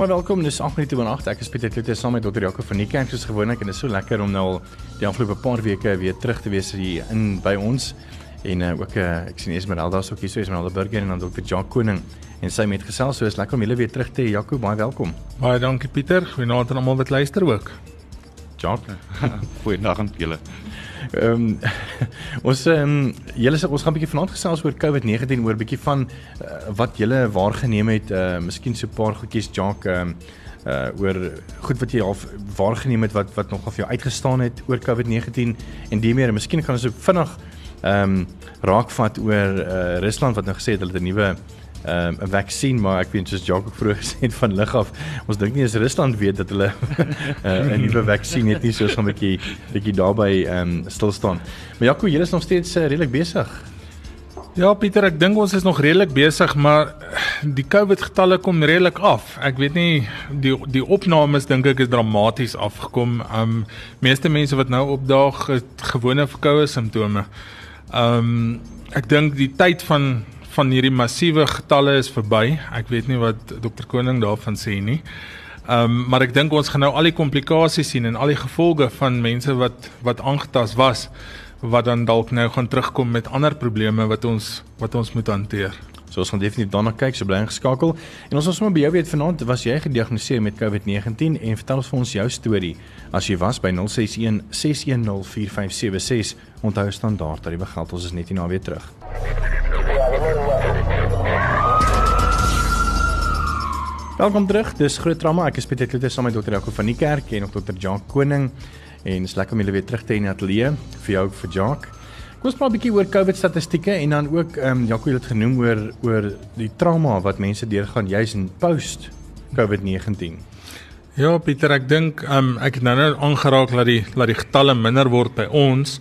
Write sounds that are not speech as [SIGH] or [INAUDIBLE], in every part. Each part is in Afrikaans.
Maar welkom, dis 8 minute oor 8. Ek is Pieter Kloete saam met Dr. Jaco van die kerk soos gewoonlik en dit is so lekker om nou al die afgelope paar weke weer terug te wees hier in by ons. En uh, ook uh, ek sien Esmeralda so hier, so Esmeralda Burger en dan Dr. Jaco Koning en sy met gesels. So is lekker om julle weer terug te hê. Jaco, baie welkom. Baie dankie Pieter. Goeienaand aan almal wat luister ook. Jaco. [LAUGHS] Goeiedag aan julle. Ehm um, [LAUGHS] ons ehm um, julle ons gaan 'n bietjie vanaand gesels oor COVID-19 oor bietjie van uh, wat julle waargeneem het, uh miskien so 'n paar goedjies Jock ehm um, uh oor goed wat jy al waargeneem het wat wat nogal vir jou uitgestaan het oor COVID-19. En die meer, miskien kan ons ook vinnig ehm um, raakvat oor uh Rusland wat nou gesê het hulle het 'n nuwe um, 'n vaksin maar ek weet soos Jacques vroeër [LAUGHS] gesê het van lig af ons dink nie as Rusland weet dat hulle uh, [LAUGHS] 'n nuwe vaksin het nie soos 'n bietjie bietjie daarby ehm um, stil staan. Maar Jacques, julle is nog steeds uh, redelik besig. Ja Pieter, ek dink ons is nog redelik besig, maar die COVID getalle kom redelik af. Ek weet nie die die opnames dink ek is dramaties afgekom. Um meeste mense wat nou opdaag het gewone verkoue simptome. Um ek dink die tyd van van hierdie massiewe getalle is verby. Ek weet nie wat dokter Koning daarvan sê nie. Ehm um, maar ek dink ons gaan nou al die komplikasies sien en al die gevolge van mense wat wat aangetast was wat dan dalk nou gaan terugkom met ander probleme wat ons wat ons moet hanteer. So ons gaan definitief daarna kyk, so bly ingeskakel. En ons wil sommer by jou weet vanaand, was jy gediagnoseer met COVID-19 en vertel ons vir ons jou storie as jy was by 061 610 4576. Onthou standaard, dat die begeld ons is net hier na weer terug. Welkom terug. Dis Groot Trauma. Ek is Pieter Kloete saam met Dr. Jaco van die kerk en ook Dr. Jacques Koning en is lekker om julle weer terug te hê in die ateljee vir jou vir Jacques. Kom ons praat 'n bietjie oor COVID statistieke en dan ook ehm um, Jaco het genoem oor oor die trauma wat mense deurgaan juis in post COVID-19. Ja, Pieter, ek dink ehm um, ek het nou nou aangeraak dat die dat die getalle minder word by ons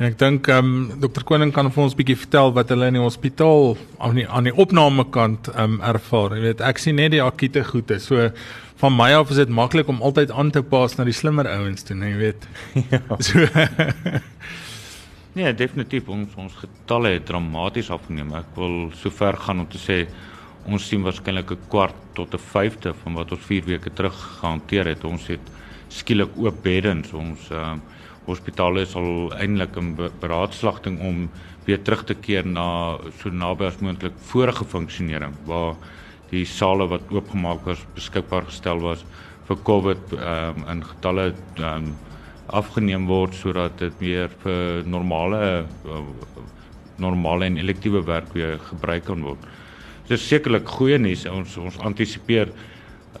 En ek dink ehm um, dokter Koning kan vir ons bietjie vertel wat hulle in die hospitaal aan die aan die opnamekant ehm um, ervaar. Jy weet, ek sien net die akute goede. So van my af is dit maklik om altyd aan te pas na die slimmer ouens toe, jy weet. [LAUGHS] Ja. So [LAUGHS] Nee, definitief ons ons getalle het dramaties afgeneem. Ek wil sover gaan om te sê ons sien waarskynlik 'n kwart tot 'n vyfde van wat ons 4 weke terug gehanteer het. Ons het skielik oop beddens. Ons ehm uh, hospitale is al eintlik in beraadslagting om weer terug te keer na so naby as moontlik vorige funksionering waar die sale wat oopgemaak was beskikbaar gestel was vir COVID um, in getalle um, afgeneem word sodat dit weer vir normale uh, normale en elektiewe werk weer gebruik kan word. Dit is sekerlik goeie nuus. Ons ons antisipeer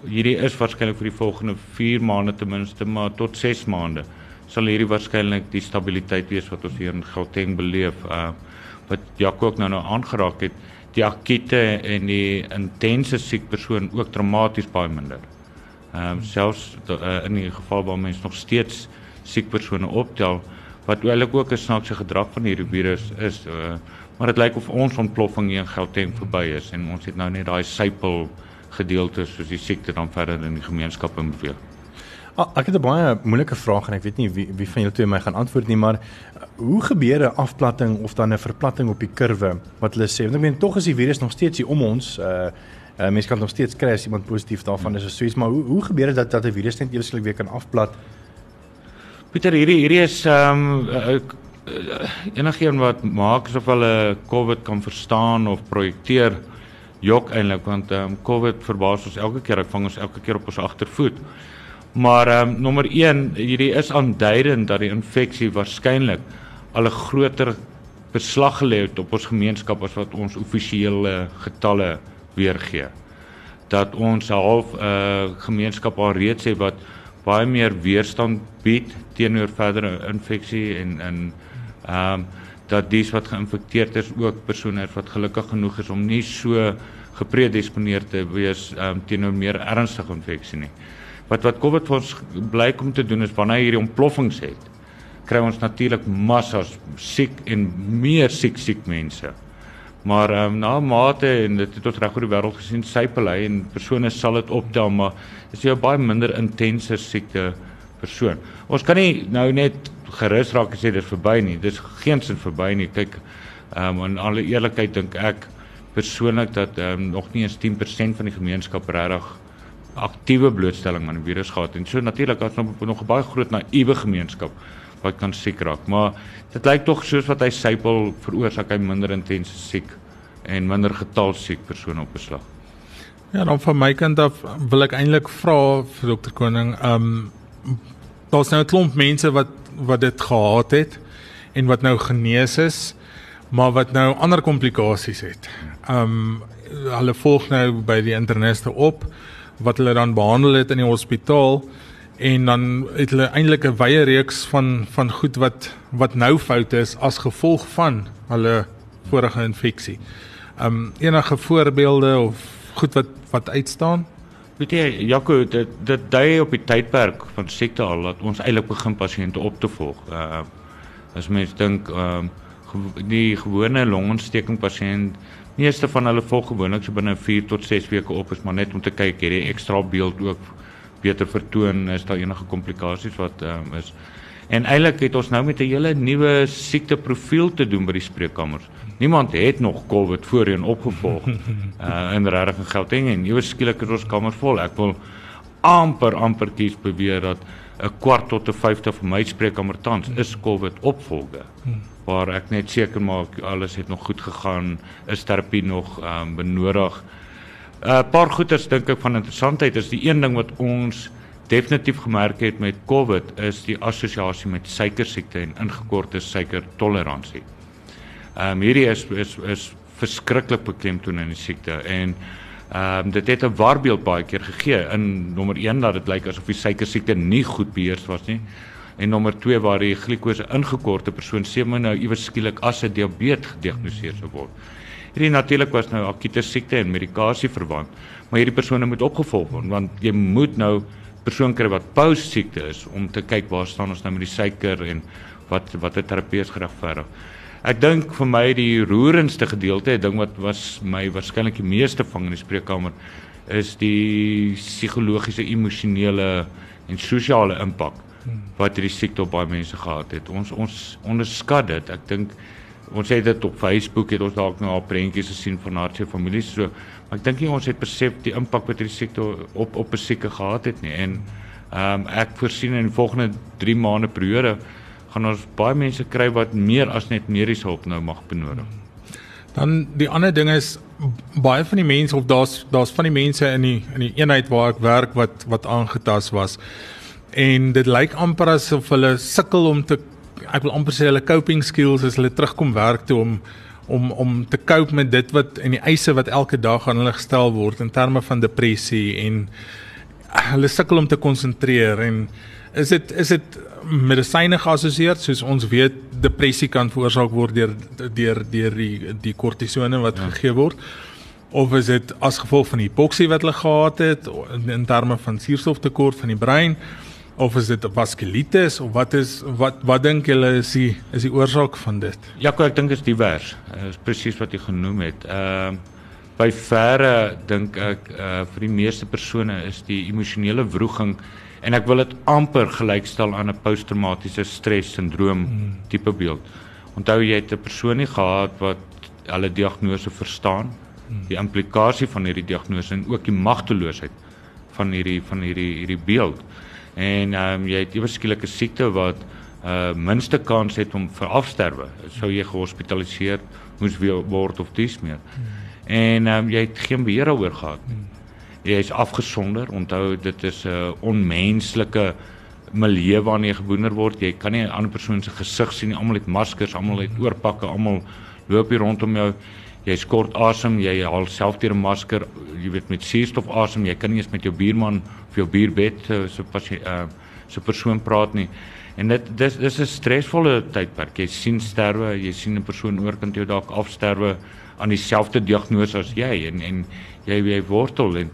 hierdie is waarskynlik vir die volgende 4 maande ten minste, maar tot 6 maande sal hierdie waarskynlik die stabiliteit wees wat ons hier in Gauteng beleef. Uh wat Jaco ook nou nou aangeraak het, die akute en die intense siek persoon ook dramaties baie minder. Ehm um, selfs uh, in die geval waar mense nog steeds siek persone optel wat eintlik ook 'n snaakse gedrag van hierdie virus is, uh maar dit lyk of ons ontploffing hier in Gauteng verby is en ons het nou net daai sypel gedeeltes soos die siekte dan verder in die gemeenskap beweeg. Ah, ek het 'n baie moeilike vraag en ek weet nie wie wie van julle twee my gaan antwoord nie, maar uh, hoe gebeur 'n afplatting of dan 'n verplatting op die kurwe wat hulle sê? Want ek meen tog is die virus nog steeds hier om ons. Uh, uh mense kan nog steeds kry as iemand positief daarvan is of so iets, maar hoe hoe gebeur dit dat dat 'n virus net eweslik weer kan afplat? Pieter, hierdie hierdie is ehm um, uh, enigiemand wat maak asof hulle COVID kan verstaan of projekteer jok eintlik want ehm um, COVID verbaas ons elke keer, ek vang ons elke keer op ons agtervoet. Maar ehm um, nommer 1, hierdie is aanduidend dat die infeksie waarskynlik al 'n groter beslag gelê het op ons gemeenskap as wat ons offisiële getalle weergee. Dat ons half 'n uh, gemeenskap al reeds het wat baie meer weerstand bied teenoor verdere infeksie en in ehm um, dat dies wat geïnfekteerd is ook persone wat gelukkig genoeg is om nie so gepredisponeer te wees um, teenoor meer ernstige infeksie nie Wat wat COVID vir ons blyk om te doen is wanneer hierdie ontploffings het, kry ons natuurlik massas siek en meer siek siek mense. Maar ehm um, na mate en dit het tot reg oor die wêreld gesien, sypel hy en persone sal dit optel, maar is jy 'n baie minder intense siekte persoon. Ons kan nie nou net gerus raak en sê dit is verby nie. Dis geensins verby nie. Kyk, ehm um, in alle eerlikheid dink ek persoonlik dat ehm um, nog nie eens 10% van die gemeenskap regtig aktiewe blootstelling aan die virus gehad en so natuurlik as nog nog 'n baie groot naïewe gemeenskap wat kan siek raak maar dit lyk tog soos wat hy sypel veroorsaak hy minder intense siek en minder getal siek persone op beslag. Ja, dan van my kant af wil ek eintlik vra vir dokter Koning, ehm um, daar's nou 'n klomp mense wat wat dit gehad het en wat nou genees is, maar wat nou ander komplikasies het. Ehm um, hulle volg nou by die interniste op wat hulle dan behandel het in die hospitaal en dan het hulle eintlik 'n wye reeks van van goed wat wat nou foute is as gevolg van hulle vorige infeksie. Um enige voorbeelde of goed wat wat uitstaan? Weet jy, Jaco, dit dit dui op die tydperk van siekte al dat ons eintlik begin pasiënte op te volg. Uh as mens dink um die gewone longontsteking pasiënt meeste van hulle volg gewoonlik so binne 4 tot 6 weke op is maar net om te kyk. Hierdie ekstra beeld ook beter vertoon is daar enige komplikasies wat um, is. En eintlik het ons nou met 'n hele nuwe siekteprofiel te doen by die spreekkamers. Niemand het nog covid voorheen opgevolg uh, [LAUGHS] in regtig in Gauteng en nuwe skielik is ons kamers vol. Ek wil amper amper kies beweer dat 'n kwart tot 'n vyfde van my spreekkamer tans is covid opvolge hmm waar ek net seker maak alles het nog goed gegaan, is terapie nog um, benodig. 'n uh, Paar goeters dink ek van interessantheid is die een ding wat ons definitief gemerk het met COVID is die assosiasie met suikersiekte en ingekorte suikertoleransie. Ehm um, hierdie is is is verskriklik beklemtoon in die siekte en ehm um, dit het 'n waarbeeld baie keer gegee in nommer 1 dat dit lyk asof die suikersiekte nie goed beheers was nie en nommer 2 waar die glikose ingekorte persoon sewe nou iewers skielik as 'n diabetes gediagnoseer sou word. Hierdie natuurlik was nou akute siekte en medikasie verwant, maar hierdie persone moet opgevolg word want jy moet nou persoon kry wat post siekte is om te kyk waar staan ons nou met die suiker en wat wat 'n terapie is geregverdig. Ek dink vir my die roerendste gedeelte, ding wat was my waarskynlik die meeste vang in die spreekkamer is die psigologiese, emosionele en sosiale impak wat hierdie siekte op baie mense gehad het. Ons ons onderskat dit. Ek dink ons het dit op Facebook het ons dalk nou al prentjies gesien van hartseer families so. Maar ek dink nie ons het besef die impak wat hierdie siekte op op 'n sieke gehad het nie. En ehm um, ek voorsien in die volgende 3 maande periode gaan ons baie mense kry wat meer as net mediese hulp nou mag benodig. Dan die ander ding is baie van die mense of daar's daar's van die mense in die in die eenheid waar ek werk wat wat aangetas was en dit lyk amper asof hulle sukkel om te ek wil amper sê hulle coping skills as hulle terugkom werk toe om om om te cope met dit wat en die eise wat elke dag aan hulle gestel word in terme van depressie en hulle sukkel om te konsentreer en is dit is dit medisyne geassosieer soos ons weet depressie kan veroorsaak word deur deur deur die die kortisone wat ja. gegee word. Of is dit as gevolg van die hipoksie wat hulle gehad het in, in terme van suurstoftekort van die brein of is dit vaskulitis of wat is wat wat dink julle is die is die oorsaak van dit? Ja, ek dink dit is divers. Dit is presies wat jy genoem het. Ehm uh, by verre dink ek uh vir die meeste persone is die emosionele wroging en ek wil dit amper gelykstel aan 'n posttraumatiese stres sindroom hmm. tipe beeld. Onthou jy het 'n persoon nie gehad wat hulle diagnose verstaan, hmm. die implikasie van hierdie diagnose en ook die magteloosheid van hierdie van hierdie hierdie beeld en ehm um, jy het iewers skielik 'n siekte wat uh minste kans het om vir afsterwe. Sou jy gehospitaliseer moes word of dis meer. Hmm. En ehm um, jy het geen beheer daaroor gehad. Hmm. Jy is afgesonder. Onthou dit is 'n uh, onmenslike milieu waarin jy geboener word. Jy kan nie 'n ander persoon se gesig sien nie. Almal het maskers, almal het oorpakke, almal loop hier rondom jou jy skort asem, jy haal self deur 'n masker, jy weet met suurstof asem, jy kan nie eens met jou buurman of jou buurbed so so pas uh so persoon praat nie. En dit dis dis 'n stresvolle tydperk. Jy sien sterwe, jy sien 'n persoon oorkant jou dalk afsterwe aan dieselfde diagnose as jy en en jy jy wortel en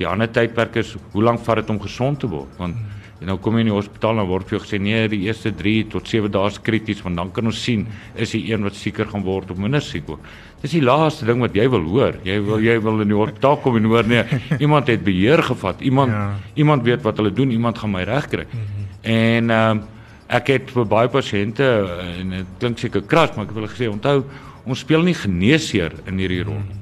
Die ander tydperk is hoe lank vat dit om gesond te word? Want en nou kom jy in die hospitaal en word vir jou gesê nee, die eerste 3 tot 7 dae is krities want dan kan ons sien is die een wat sieker gaan word of minder siek word. Dis die laaste ding wat jy wil hoor. Jy wil jy wil in die hospitaal kom en hoor nee, [LAUGHS] iemand het beheer gevat. Iemand ja. iemand weet wat hulle doen, iemand gaan my regkry. Mm -hmm. En ehm um, ek het vir baie pasiënte en dit klink seker kras, maar ek wil gesê onthou ons speel nie geneesheer in hierdie rol. Mm -hmm.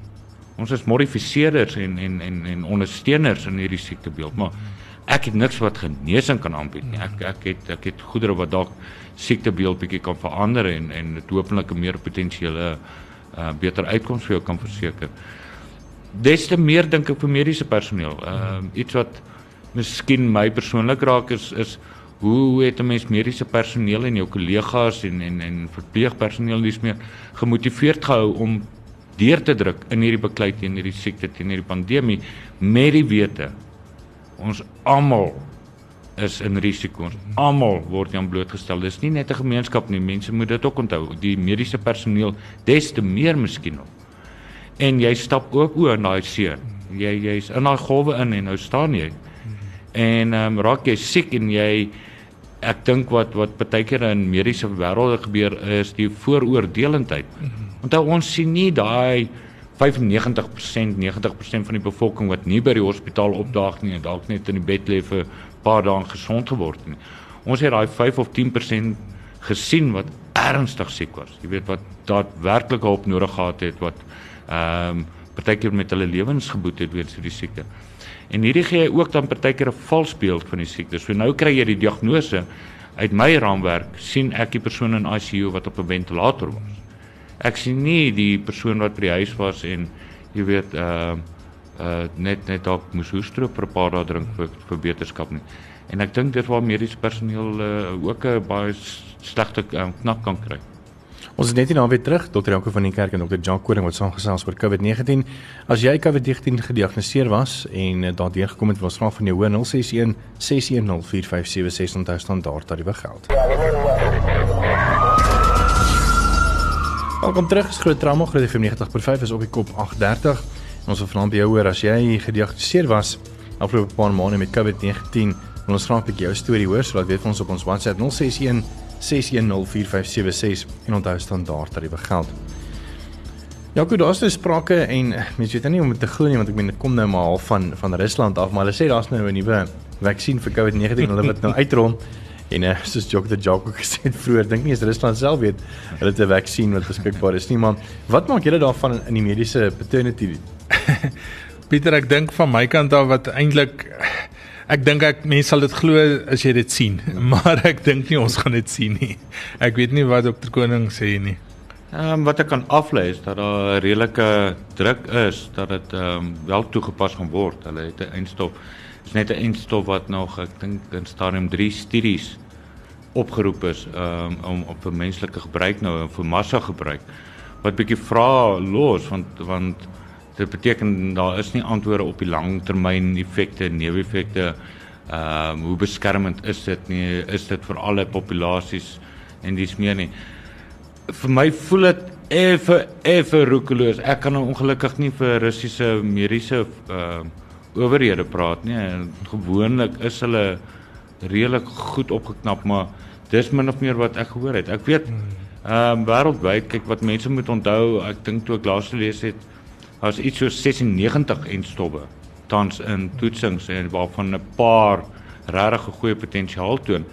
Ons is modifiseerders en en en en ondersteuners in hierdie siektebeeld, maar mm -hmm ek het niks wat genesing kan aanbied nie. Ek ek het ek het goedere wat dalk siektebeeld bietjie kan verander en en dit hopelik 'n meer potensiële uh beter uitkoms vir jou kan verseker. Des te meer dink ek vir mediese personeel. Ehm uh, iets wat miskien my persoonlik raak is is hoe het 'n mens mediese personeel en jou kollegas en en en verpleegpersoneel dis meer gemotiveerd gehou om deur te druk in hierdie beklei teen hierdie siekte teen hierdie pandemie met die wete ons almal is in risiko. Ons almal word aan blootgestel. Dis nie net 'n gemeenskap nie. Mense moet dit ook onthou. Die mediese personeel des te meer miskien nog. En jy stap ook oor in daai see. Jy jy's in daai golwe in en nou staan jy. En ehm um, raak jy siek en jy ek dink wat wat baie keer in mediese wêreld gebeur is die vooroordelendheid. Onthou ons sien nie daai 95% 90% van die bevolking wat nie by die hospitaal opdaag nie en dalk net in die bed lê vir 'n paar dae gesond geword nie. Ons het daai 5 of 10% gesien wat ernstig siek was. Jy weet wat daadwerklik hulp nodig gehad het wat ehm um, partykeer met hulle lewens geboet het weens hierdie siekte. En hierdie gee jy ook dan partykeer 'n vals beeld van die siekte. So nou kry jy die diagnose uit my raamwerk sien ek die persoon in ICU wat op 'n ventilator was ek sien nie die persoon wat by die huis was en jy weet uh uh net net dalk moes hoestroop vir 'n paar dae drink vir vir beterskap nie. En ek dink dit waar mediese personeel uh, ook 'n baie slegte um, knak kan kry. Ons is net hier naby terug Dr. Janko van die kerk en Dr. Jacques Koring wat saamgesels oor COVID-19. As jy COVID-19 gediagnoseer was en uh, daardeur gekom het, was vra van jou hoor 061 610 4576 onthou standaard tariewe geld. Ja, Welkom terug. Dis Groot Trauma Groot FM 90.5 is op die kop 8:30. Ons wil vanaand by jou hoor as jy gediagnoseer was afgelope paar maande met COVID-19. Ons vra 'n bietjie jou storie hoor sodat weet ons op ons WhatsApp 061 6104576 en onthou standaard dat dit begeld. Ja, goed, daar's nou sprake en mense weet nou nie om dit te glo nie want ek meen dit kom nou maar half van van Rusland af, maar hulle sê daar's nou 'n nuwe vaksin vir COVID-19 hulle wat nou uitrol. [LAUGHS] En uh, soos Jock the Jock ook gesê het vroeër, dink nie is Rusland self weet hulle het 'n vaksin wat beskikbaar is nie, maar wat maak julle daarvan in die mediese paternity? [LAUGHS] Pieter, ek dink van my kant af wat eintlik ek dink ek mense sal dit glo as jy dit sien, [LAUGHS] maar ek dink nie ons gaan dit sien nie. Ek weet nie wat dokter Koning sê nie. Ehm um, wat ek kan aflei is dat daar 'n redelike druk is dat dit ehm um, wel toegepas gaan word. Hulle het 'n eindstop is net 'n enstof wat nog ek dink in stadium 3 studies opgeroep is um, om op vir menslike gebruik nou en vir massa gebruik. Wat bietjie vra los want want dit beteken daar is nie antwoorde op die langtermyn effekte, neeweffekte. Ehm um, hoe beskermend is dit nie? Is dit vir alle populasies en dis meer nie. Vir my voel dit effe effe roekeloos. Ek kan nou ongelukkig nie vir Russiese mediese ehm uh, owerhede praat nie. Gewoonlik is hulle redelik goed opgeknap, maar dis min of meer wat ek gehoor het. Ek weet ehm um, wêreldwyd kyk wat mense moet onthou, ek dink toe ek laas gelees het, was iets so 96 en stowwe tans in toetsings en waarvan 'n paar regtig goeie potensiaal toon.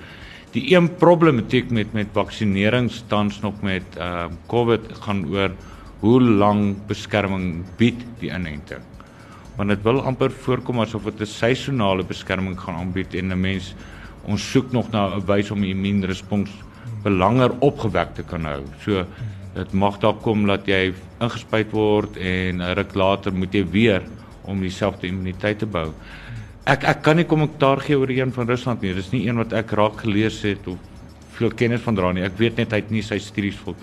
Die een problematiek met met vaksinerings tans nog met ehm uh, COVID gaan oor hoe lank beskerming bied die inenting want dit wil amper voorkom asof dit 'n seisonale beskerming gaan aanbied en 'n mens ons soek nog na 'n wys om die immuunrespons belanger opgewek te kan hou. So dit mag dalk kom dat jy ingespuit word en 'n ruk later moet jy weer om dieselfde immuniteit te bou. Ek ek kan nie kommentaar gee oor die een van Rusland nie. Dis nie een wat ek raak gelees het of veel kennis van dra nie. Ek weet net hy het nie sy studies vol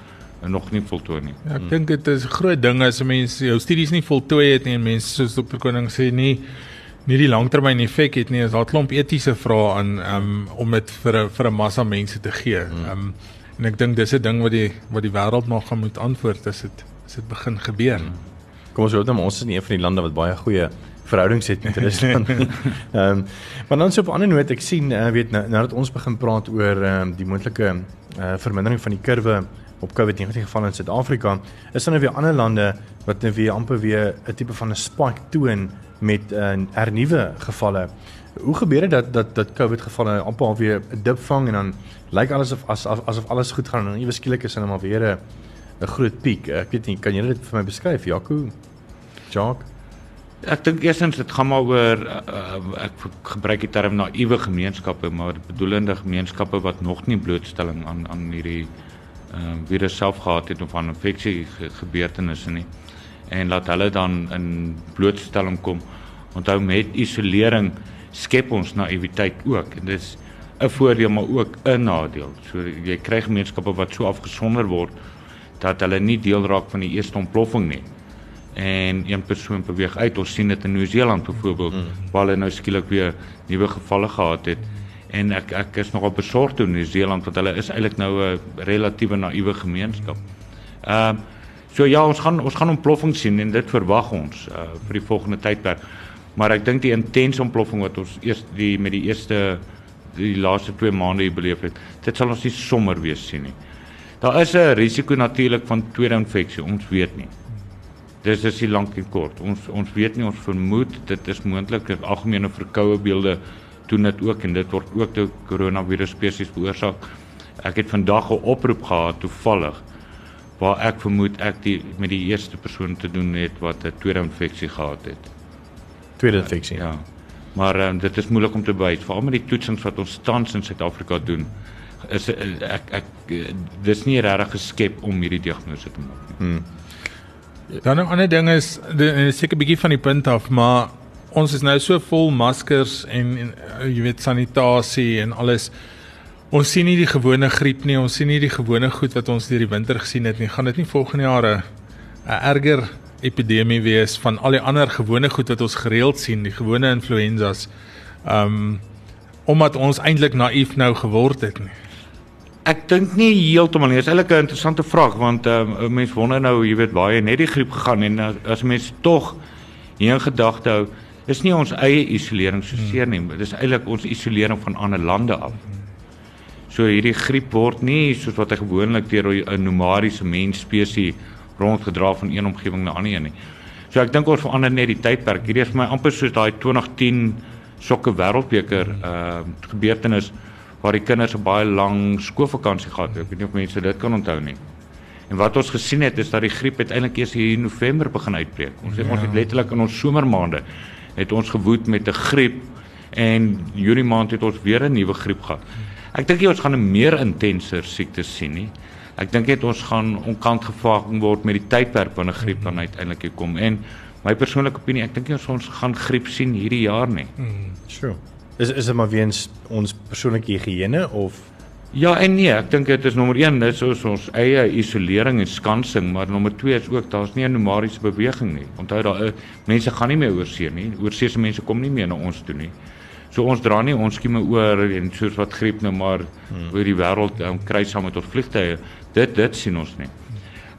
nog nie voltooi nie. Ja, ek hmm. dink dit is 'n groot ding as mense jou studies nie voltooi het nie en mense soos Dr. Koning sê nie nie die langtermyn effek het nie. Is daar klomp etiese vrae aan um, om dit vir 'n vir 'n massa mense te gee. Hmm. Um, en ek dink dis 'n ding wat die wat die wêreld nog gaan moet antwoord as dit as dit begin gebeur. Hmm. kom ons hoop dan ons is nie een van die lande wat baie goeie verhoudings het met Rusland. [LAUGHS] Ehm um, maar dan so op 'n ander noot ek sien uh, weet nou nadat ons begin praat oor ehm um, die moontlike uh, vermindering van die kurwe op COVID-19 gevalle in Suid-Afrika, is daar nou weer ander lande wat nou weer amper weer 'n tipe van 'n spike toon met 'n uh, hernuwe gevalle. Hoe gebeur dit dat dat dat COVID gevalle amper al weer 'n dip vang en dan lyk alles of as, as, asof alles goed gaan en dan ewe skielik is hulle maar weer 'n 'n groot piek. Ek weet nie, kan jy dit vir my beskryf, Jaco? Jacques? Ek dink eersins dit gaan maar oor uh, ek gebruik die term naïewe gemeenskappe, maar bedoelende gemeenskappe wat nog nie blootstelling aan aan hierdie ehm uh, virus self gehad het of aan infeksie ge gebeurtenisse nie. En laat hulle dan in blootstelling kom. Onthou met isolering skep ons naïwiteit ook en dis 'n voordeel maar ook 'n nadeel. So jy kry gemeenskappe wat so afgesonder word dat hulle nie deel raak van die eerste ontploffing nie. En een persoon beweeg uit. Ons sien dit in Nieu-Seeland byvoorbeeld mm. waar hulle nou skielik weer nuwe gevalle gehad het. En ek ek is nogal besorgd oor Nieu-Seeland want hulle is eintlik nou 'n relatiewe naïewe gemeenskap. Ehm uh, so ja, ons gaan ons gaan ontploffing sien en dit verwag ons uh, vir die volgende tydperk. Maar ek dink die intense ontploffing wat ons eers die met die eerste die laaste 2 maande hier beleef het, dit sal ons nie sommer weer sien nie. Daar is 'n risiko natuurlik van tweede infeksie, ons weet nie. Dis is nie lank en kort. Ons ons weet nie, ons vermoed dit is moontlik dat algemene verkoue beelde doen dit ook en dit word ook deur koronavirus spesies veroorsaak. Ek het vandag 'n oproep gehad toevallig waar ek vermoed ek die met die eerste persoon te doen het wat 'n tweede infeksie gehad het. Tweede infeksie. Ja. Maar um, dit is moeilik om te bewys, veral met die toetsings wat ons tans in Suid-Afrika doen. Is ek ek dis nie regtig geskep om hierdie diagnose te maak nie. Hmm. Dan 'n ander ding is seker 'n bietjie van die punt af, maar ons is nou so vol maskers en, en jy weet sanitasie en alles. Ons sien nie die gewone griep nie, ons sien nie die gewone goed wat ons deur die winter gesien het nie. Gaan dit nie volgende jaar 'n erger epidemie wees van al die ander gewone goed wat ons gereeld sien, die gewone influenzas. Um omdat ons eintlik naïef nou geword het nie. Ek dink nie heeltemal nie. Dit is eintlik 'n interessante vraag want um, mense wonder nou, jy weet, jy net die griep gegaan en uh, as mense tog hier in gedagte hou, is nie ons eie isolering so seer nie, dit is eintlik ons isolering van ander lande af. So hierdie griep word nie soos wat hy gewoonlik deur 'n nomadiese mensspesies rondgedra van een omgewing na ander nie. So ek dink ons verander net die tydperk. Hierdie is vir my amper soos daai 2010 sokke wêreldbeker ehm uh, gebeurtenis waar die kinders 'n baie lang skoolvakansie gehad het. Ek weet nie of mense dit kan onthou nie. En wat ons gesien het is dat die griep uiteindelik eers hier in November begin uitbreek. Ons sê ja. ons het letterlik in ons somermaande het ons gewoed met 'n griep en Junie maand het ons weer 'n nuwe griep gehad. Ek dink ons gaan 'n meer intenser siekte sien nie. Ek dink net ons gaan onkant gevang word met die tydperk wanneer griep dan uiteindelik kom en my persoonlike opinie, ek dink ons ons gaan griep sien hierdie jaar nie. Mm, sure. Is is dit maar weens ons persoonlike higiëne of Ja en nee, ek dink dit is nommer 1, dit is ons, ons eie isolering en skansing, maar nommer 2 is ook daar's nie 'n nomadiese beweging nie. Onthou daar uh, mense gaan nie meer oorsee nie. Oorsee se mense kom nie meer na ons toe nie. So ons dra nie ons skieme oor en soos wat griep nou maar hmm. oor die wêreld um, kry saam met ons vliegtye. Dit dit sien ons nie.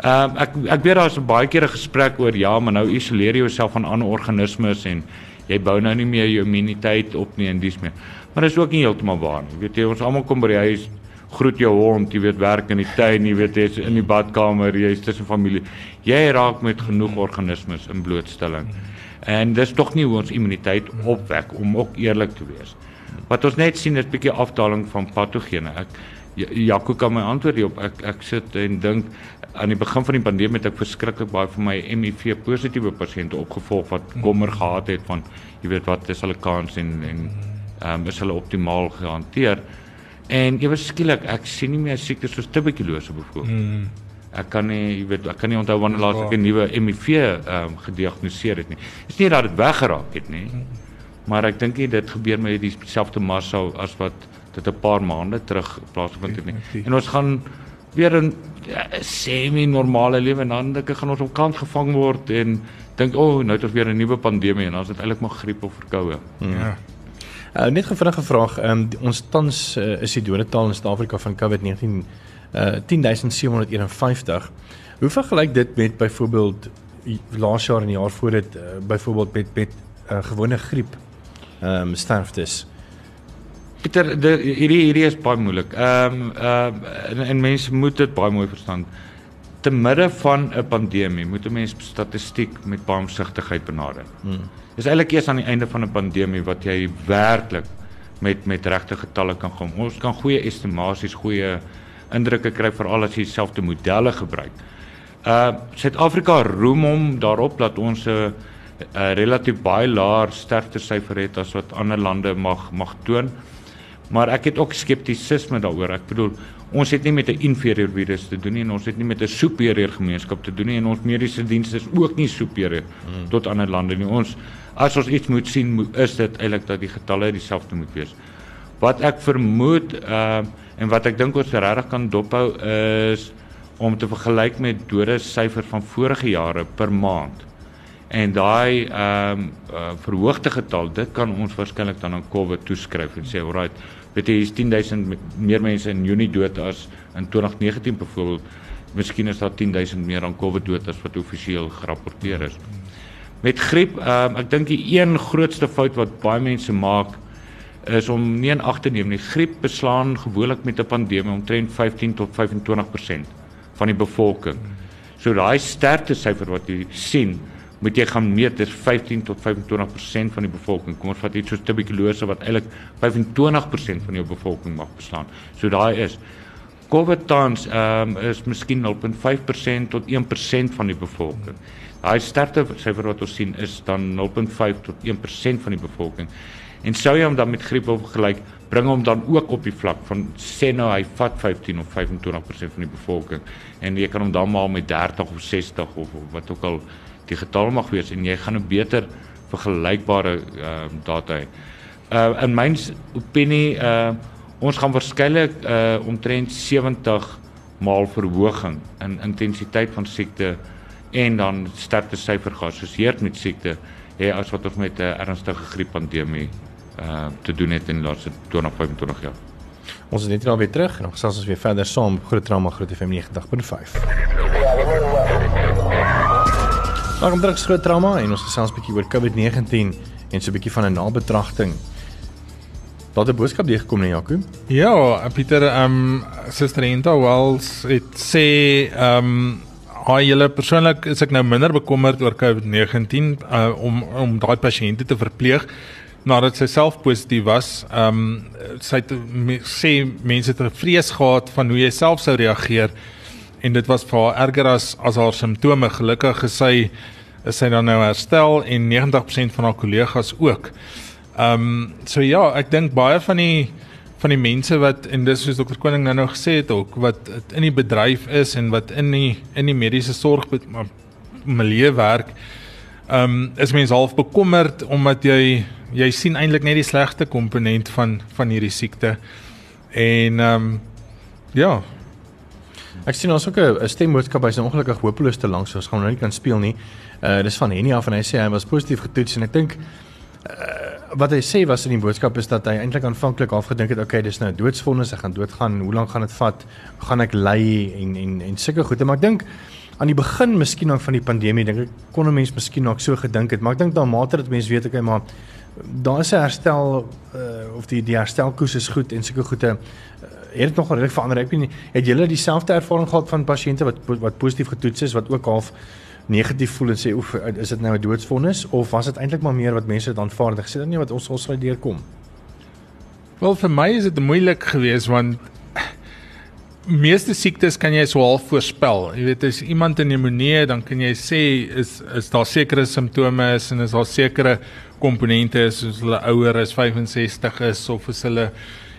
Ehm uh, ek ek weet daar's baie keer 'n gesprek oor ja, maar nou isoleer jy jouself van ander organismes en jy bou nou nie meer jou immuniteit op nie en dis meer. Maar dit is ook nie heeltemal waar nie. Weet jy, ons almal kom by die huis, groet jou hond, jy weet werk in die tuin, jy weet jy's in die badkamer, jy's tussen familie. Jy raak met genoeg organismes in blootstelling. En dis tog nie hoe ons immuniteit opwek om ook eerlik te wees. Wat ons net sien is 'n bietjie afdaling van patogene. Ek Jaco kan my antwoord hierop. Ek ek sit en dink aan die begin van die pandemie het ek verskriklik baie van my HIV positiewe pasiënte opgevolg wat kommer gehad het van jy weet wat is hulle kans en en ehm um, is hulle optimaal gehanteer. En ewe skielik ek sien nie meer siektes soos tuberkulose byvoorbeeld. Mm. Ek kan nie jy weet ek kan nie onthou wanneer laas ek 'n nuwe HIV ehm um, gediagnoseer het nie. Dit is nie dat dit weggeraak het nie. Mm. Maar ek dink dit gebeur met dieselfde massa as wat dit 'n paar maande terug plaasgevind het nie. En ons gaan weer 'n ja, semi-normale lewe en dan dink ek gaan ons op kant gevang word en dink o, oh, nou het ons weer 'n nuwe pandemie en dan is dit eintlik maar griep of verkoue. Ja. Uh, net 'n vinnige vraag. Um, ons tans uh, is die dodetal in Suid-Afrika van COVID-19 uh, 10751. Hoe vergelyk dit met byvoorbeeld laas jaar en die jaar voor dit uh, byvoorbeeld met met uh, gewone griep ehm um, sterftes. Pieter, hierdie hierdie is baie moeilik. Ehm um, ehm uh, en, en mense moet dit baie mooi verstaan. Te midde van 'n pandemie moet 'n mens statistiek met baie omsigtigheid benader. Hmm. Dis eintlik eers aan die einde van 'n pandemie wat jy werklik met met regte getalle kan kom. Ons kan goeie estimasies, goeie indrukke kry veral as jy dieselfde modelle gebruik. Uh Suid-Afrika roem hom daarop dat ons 'n uh, uh, relatief baie laer sterftesyfer het as wat ander lande mag mag toon. Maar ek het ook skeptisisme daaroor. Ek bedoel, ons het nie met 'n inferieur virus te doen nie en ons het nie met 'n superieur gemeenskap te doen nie en ons mediese dienste is ook nie superieur hmm. tot ander lande nie. Ons as ons iets moet sien, is dit eintlik dat die getalle dieselfde moet wees. Wat ek vermoed uh en wat ek dink ons regtig kan dophou is om te vergelyk met dode syfer van vorige jare per maand. En daai ehm um, uh, verhoogde getal, dit kan ons waarskynlik dan aan COVID toeskryf en sê, "Alright, weet jy, hier's 10000 meer mense in Junie dood as in 2019 byvoorbeeld. Miskien is daar 10000 meer aan COVID dood as wat offisieel gerapporteer is." Met griep, um, ek dink die een grootste fout wat baie mense maak is om nie in ag te neem nie. Griep beslaan gewoonlik met 'n pandemie omtrent 15 tot 25% van die bevolking. So daai sterkte syfer wat jy sien, moet jy gaan meet dis 15 tot 25% van die bevolking. Kom ons vat iets soos tuberkulose wat eintlik 25% van jou bevolking mag beslaan. So daai is COVID tans ehm um, is miskien 0.5% tot 1% van die bevolking. Daai sterkte syfer wat ons sien is dan 0.5 tot 1% van die bevolking. En sou jy hom dan met griep opgelyk, bring hom dan ook op die vlak van sê nou hy vat 15 of 25% van die bevolking en jy kan hom dan maal met 30 of 60 of, of wat ook al die getal mag wees en jy gaan 'n beter vergelykbare ehm uh, data hê. Uh in my opinie uh ons gaan waarskynlik uh omtrent 70 maal verhoging in intensiteit van siekte en dan sterkte syfer geassosieer met siekte hê as wat ons met 'n uh, ernstige grieppandemie uh te doen het in die laaste 20 25 jaar. Ons is net nou weer terug en ons gesels ons weer verder saam Groot Trauma Groot FM 90.5. Welkom terug Groot Trauma en ons gesels 'n bietjie oor COVID-19 en so 'n bietjie van 'n nabetragting. Wat 'n boodskap hier gekom na Jaco? Ja, Pieter, ehm um, Suster Enta Wells het sê ehm um, Haai julle persoonlik is ek nou minder bekommerd oor COVID-19 uh, om om daai pasiënte te verpleeg nadat sy self positief was, ehm um, sy het me, sê mense het 'n vrees gehad van hoe jy self sou reageer en dit was vir haar erger as as haar simptome. Gelukkig is sy is sy dan nou herstel en 90% van haar kollegas ook. Ehm um, so ja, ek dink baie van die van die mense wat en dis soos dokter Koning nou nou gesê het ook wat in die bedryf is en wat in die in die mediese sorg milieu werk, ehm um, is mense half bekommerd omdat jy jy sien eintlik net die slegste komponent van van hierdie siekte. En ehm um, ja. Ek sien ons ook 'n stemboodskap hy's ongelukkig hopeloos te lank so ons gaan nou nie kan speel nie. Uh dis van Henny af en hy sê hy was positief getoets en ek dink uh wat hy sê was in die boodskap is dat hy eintlik aanvanklik afgedink het okay dis nou doodsvonnis ek gaan doodgaan hoe lank gaan dit vat gaan ek ly en en en sulke goede maar ek dink aan die begin miskien nog van die pandemie dink ek kon 'n mens miskien nog so gedink het maar ek dink dan mate dat mense weet okay maar daar is 'n herstel uh, of die die herstelkoers is goed en sulke goede uh, het dit nog regtig verander ek nie. Het julle dieselfde ervaring gehad van pasiënte wat wat positief getoets is wat ook half negatief voel en sê oef is dit nou 'n doodsvonnis? Of was dit eintlik maar meer wat mense dan vaardig sê dan nie wat ons ons sal deurkom. Wel vir my is dit moeilik geweest want meeste siektes kan jy swaar voorspel. Jy weet as iemand 'n pneumonie, dan kan jy sê is is daar sekere simptome is en is daar sekere komponente is soos hulle ouer is 65 is of is hulle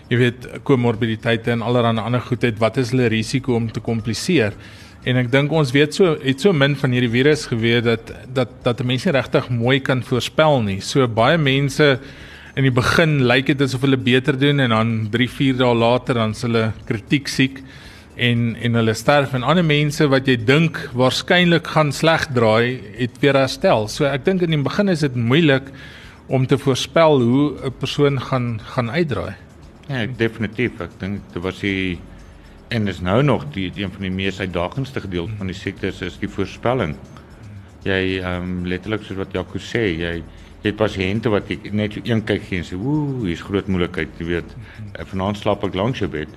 jy weet komorbiditeite en allerlei ander goed het wat is hulle risiko om te kompliseer. En ek dink ons weet so het so min van hierdie virus geweet dat dat dat mense regtig mooi kan voorspel nie. So baie mense in die begin lyk dit asof hulle beter doen en dan 3, 4 dae later dan s' hulle kritiek siek en en hulle sterf en ander mense wat jy dink waarskynlik gaan sleg draai het weer herstel. So ek dink in die begin is dit moeilik om te voorspel hoe 'n persoon gaan gaan uitdraai. Ja, definitief. Ek dink dit was die en is nou nog die een van die mees uitdagendste gedeelte van die siekte is die voorspelling. jy ehm um, letterlik soos wat Jaco sê, jy jy het pasiënte wat jy net so een kyk gee en sê, "Ooh, hier's groot moeilikheid, jy weet. Vanaand slaap ek langs jou bed."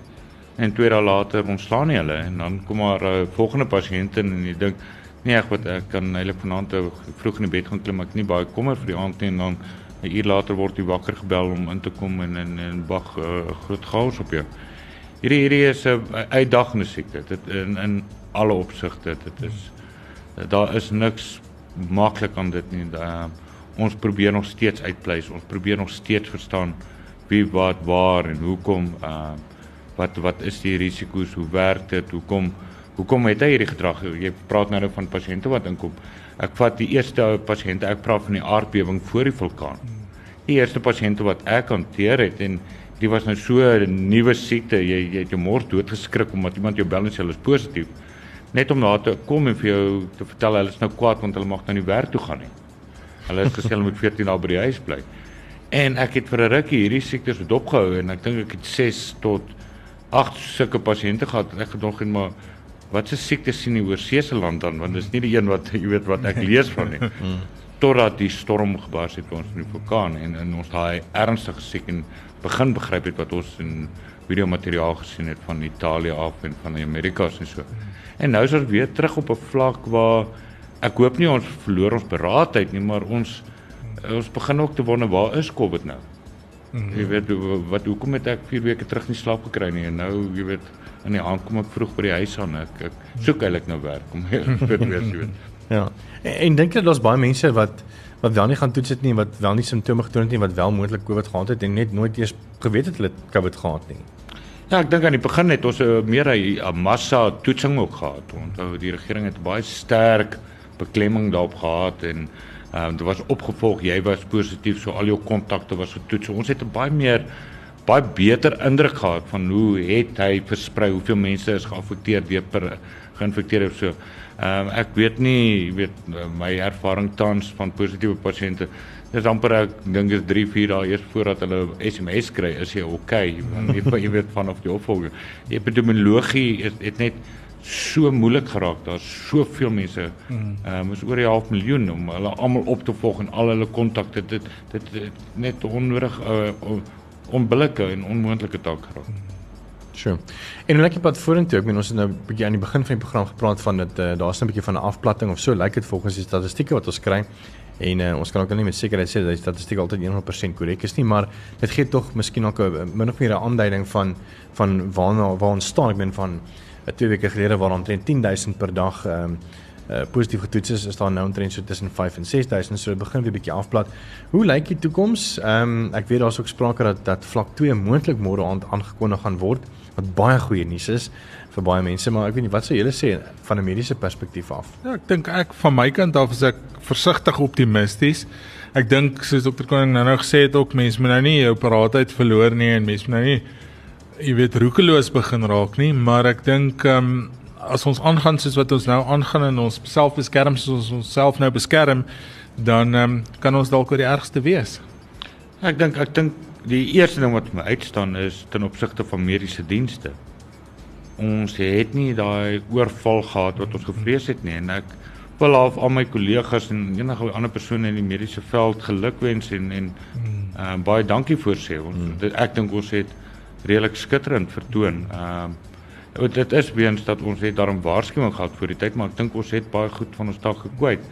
En twee dae later ontslaan hulle en dan kom maar 'n uh, volgende pasiënt in en jy dink, "Nee, ek wat ek kan eintlik vanaand vroeg in die bed gaan klim, ek nie baie kommer vir die aand nie." En dan 'n uur later word jy wakker gebel om in te kom en en en 'n uh, groot chaos op jou. Hierdie hierdie is 'n uh, uitdagende siekte. Dit in in alle opsigte, dit is daar is niks maklik aan dit nie. Uh, ons probeer nog steeds uitpleis. Ons probeer nog steeds verstaan wie wat waar en hoekom uh wat wat is die risiko's? Hoe werk dit? Hoekom hoekom het hy hierdie gedrag? Jy praat nou van pasiënte wat inkom. Ek vat die eerste pasiënte, ek praat van die aardbewing voor die vulkaan. Die eerste pasiënte wat ek hanteer het en die was nou so 'n nuwe siekte. Jy jy het jou mors doodgeskrik omdat iemand jou bel en sê hulle is positief. Net om daar te kom en vir jou te vertel hulle is nou kwaad want hulle mag nou nie werk toe gaan nie. Hulle het gesê hulle moet 14 dae by die huis bly. En ek het vir 'n rukkie hierdie siektes dopgehou en ek dink ek het 6 tot 8 sulke pasiënte gehad. Ek gedog en maar wat se siektes sien die oorsee se land dan want dis nie die een wat jy weet wat ek lees van nie. [LAUGHS] Totdat die storm gebars het ons in die vulkaan en in ons daai ernstige siek en begin begryp het wat ons in videomateriaal gesien het van Italië af en van die Amerikas en so. En nou is ons weer terug op 'n vlak waar ek hoop nie ons verloor ons beraadheid nie, maar ons ons begin ook te wonder waar is COVID nou? Mm -hmm. Jy weet wat hoekom het ek 4 weke terug nie slaap gekry nie en nou jy weet in die aand kom ek vroeg by die huis aan ek, ek soek eintlik nou werk om weet weet jy weet. [LAUGHS] Ja. En, en dink jy daar's baie mense wat wat wel nie gaan toets het nie, wat wel nie simptome getoon het nie, wat wel moontlik COVID gehad het en net nooit eers geweet het hulle COVID gehad nie. Ja, ek dink aan die begin het ons 'n uh, meer 'n massa toetsing ook gehad. Onthou die regering het baie sterk beklemming daarop gehad en ehm um, dit was opgevolg jy was positief so al jou kontakte was getoets. So ons het 'n baie meer baie beter indruk gehad van hoe het hy versprei, hoeveel mense is geaffekteer deur per geïnfekteer of so. Ehm um, ek weet nie, jy weet my ervaring tans van positiewe pasiënte Dis amper ek dink is 3 4 dae eers voordat hulle SMS kry, is jy okay? Want jy, [LAUGHS] jy weet vanaf die opvolger. Epidemiologie het, het net so moeilik geraak. Daar's soveel mense. Ehm um, is oor die half miljoen om hulle almal op te volg en al hulle kontakte dit, dit dit net onnodig uh, onbillike en onmoontlike taak geraak. Sure. En hoe lyk dit pad vorentoe? Ek meen ons het nou 'n bietjie aan die begin van die program gepraat van dat uh, daar's 'n bietjie van 'n afplatting of so lyk dit volgens die statistieke wat ons kry. En uh, ons kan ook nie met sekerheid sê dat die statistiek altyd 100% korrek is nie, maar dit gee tog miskien ook 'n min of meer 'n aanduiding van van waar waar ons staan. Ek meen van twee weke gelede waar omtrent 10000 per dag ehm um, uh, positief getoets is, is daar nou omtrent so tussen 5 en 6000, so dit begin weer bietjie afplat. Hoe lyk die toekoms? Ehm um, ek weet daar's ook sprake dat dat vlak 2 moontlik môre aand aangekondig gaan word, wat baie goeie nuus is vir baie mense, maar ek weet nie wat sou julle sê van 'n mediese perspektief af? Ja, ek dink ek van my kant af is ek versigtig optimisties. Ek dink soos dokter Koning nou nou gesê het ook mense moet nou nie jou paraatheid verloor nie en mense moet nou nie jy weet roekeloos begin raak nie, maar ek dink ehm um, as ons aangaan soos wat ons nou aangaan en ons self beskerm soos ons onsself nou beskerm, dan ehm um, kan ons dalk oor die ergste wees. Ek dink ek dink die eerste ding wat my uitstaan is ten opsigte van mediese dienste. Ons het nie daai oorval gehad wat ons gevrees het nie en ek wil half al my kollegas en enige ander persone in die mediese veld gelukwens en en uh, baie dankie voorsê. Ons hmm. dit, ek dink ons het redelik skitterend vertoon. Ehm uh, dit is weens dat ons het daarom waarskuwing gehad voor die tyd, maar ek dink ons het baie goed van ons taak gekwyt.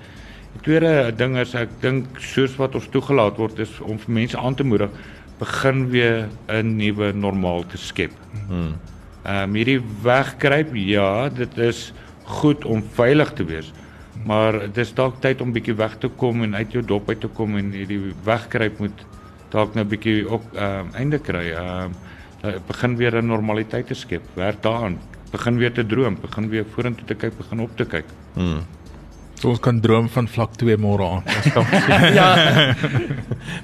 Die tweede ding is ek dink soos wat ons toegelaat word is om vir mense aan te moedig begin weer 'n nuwe normaal te skep. Hmm. Ehm um, hierdie wegkruip, ja, dit is goed om veilig te wees. Maar dit is dalk tyd om bietjie weg te kom en uit jou dop uit te kom en hierdie wegkruip moet dalk nou bietjie ook ehm um, einde kry. Ehm um, begin weer 'n normaliteit te skep. Werk daaraan. Begin weer te droom, begin weer vorentoe te kyk, begin op te kyk. Hmm. So ons kan droom van vlak 2 môre aan. [LAUGHS] ja.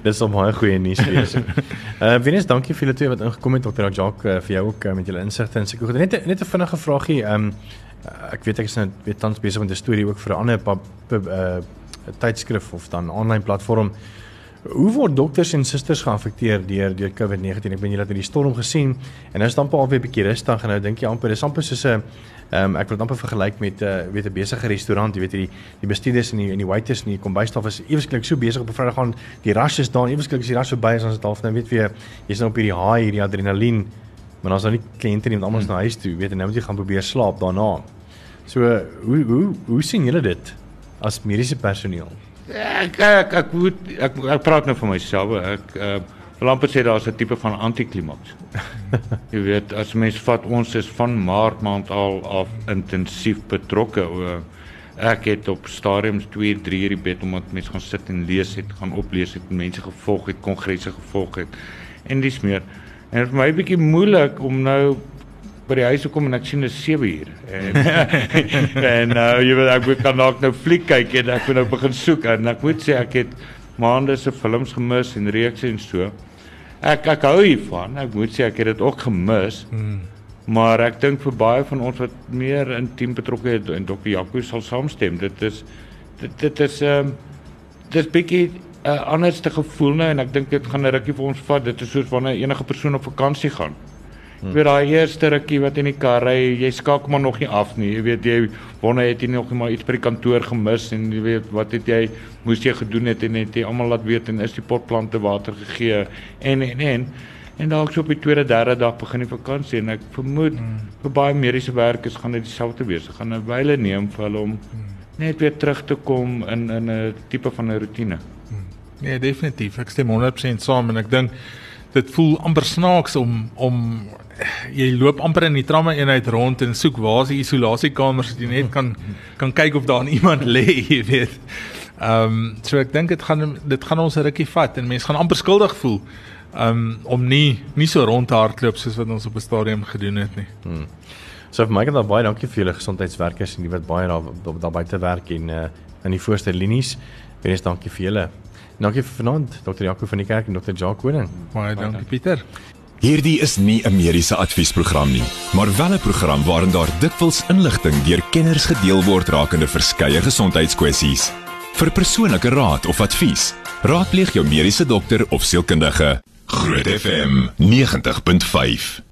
Dis om baie goeie nuus wees. Uh Venus, dankie vir julle twee wat ingekom het Dr. Jacques uh, vir jou ook uh, met julle insigte en seker goed. Net net 'n vinnige vragie. Um uh, ek weet ek is nou weet tans besig met 'n storie ook vir 'n ander uh tydskrif of dan aanlyn platform Hoe word dokters en susters geaffekteer deur deur COVID-19? Ek ben julle het hierdie storm gesien en nou is dan alweer 'n bietjie rustig en nou dink jy amper dis amper soos 'n ehm um, ek wil dit amper vergelyk met 'n uh, weet 'n besige restaurant, jy weet die die bestuurders en die en die waiters en die kombuisstaf is ewesklik so besig op 'n Vrydag gaan die rush is daar ewesklik as die rush verby is ons het half nou weet jy jy's nou op hierdie high hierdie adrenalien maar dan is daar nie kliënte nie want almal is na huis toe, weet en nou moet jy gaan probeer slaap daarna. So hoe hoe hoe sien julle dit as mediese personeel? Ek ek ek moet ek, ek praat nou vir myself. Ek uh Lamper sê daar's 'n tipe van antiklimaks. [LAUGHS] Jy weet, as mens vat ons is van Maart maand al af intensief betrokke. Ek het op stadiums 2, 3 uur die bed omdat mense gaan sit en lees het, gaan oplees het, mense gevolg het, kongresse gevolg het en dis meer. En vir my 'n bietjie moeilik om nou by die huis gekom en ek sien dit 7 uur. En [LAUGHS] en nou uh, jy weet ek kan dalk nou fliek kyk en ek moet nou begin soek en ek moet sê ek het maande se films gemis en reekse en so. Ek ek hou hiervan. Ek moet sê ek het dit ook gemis. Hmm. Maar ek dink vir baie van ons wat meer intiem betrokke het en Dr. Jaco sal saamstem. Dit is dit dit is ehm um, dis bietjie 'n uh, anderste gevoel nou en ek dink dit gaan 'n rukkie vir ons vat. Dit is soos wanneer enige persoon op vakansie gaan. Hmm. Weer daai eerste rukkie wat in die kar ry, jy skakel maar nog nie af nie. Jy weet jy wonder het jy nog maar iets by die kantoor gemis en jy weet wat het jy moes jy gedoen het en het jy almal laat weet en is die potplante water gegee en en en en dalk so op die tweede derde dag begin die vakansie en ek vermoed hmm. vir baie mediese werkers gaan dit dieselfde wees. Hulle gaan 'n wyle neem vir hulle om hmm. net weer terug te kom in in 'n tipe van 'n rotine. Hmm. Nee, definitief. Ek stem 100% saam en ek dink dit voel amper snaaks om om jy loop amper in die tramme eenheid rond en soek waar is die isolasiekamers dat jy net kan kan kyk of daar [LAUGHS] iemand lê, jy weet. Ehm um, so ek dink dit gaan dit gaan ons 'n rukkie vat en mense gaan amper skuldig voel um, om nie nie so rond te hardloop soos wat ons op 'n stadium gedoen het nie. Hmm. So vir my kan daar baie dankie vir julle gesondheidswerkers en die wat baie daar daar buite werk en uh, in die voorste linies. Wees dankie vir julle. Dankie vir vanaand Dr. Jaco van die kerk en Dr. Jacques Koning. Baie dankie Pieter. Hierdie is nie 'n mediese adviesprogram nie, maar wel 'n program waarin daar dikwels inligting deur kenners gedeel word rakende verskeie gesondheidskwessies. Vir persoonlike raad of advies, raadpleeg jou mediese dokter of sielkundige. Groot FM 90.5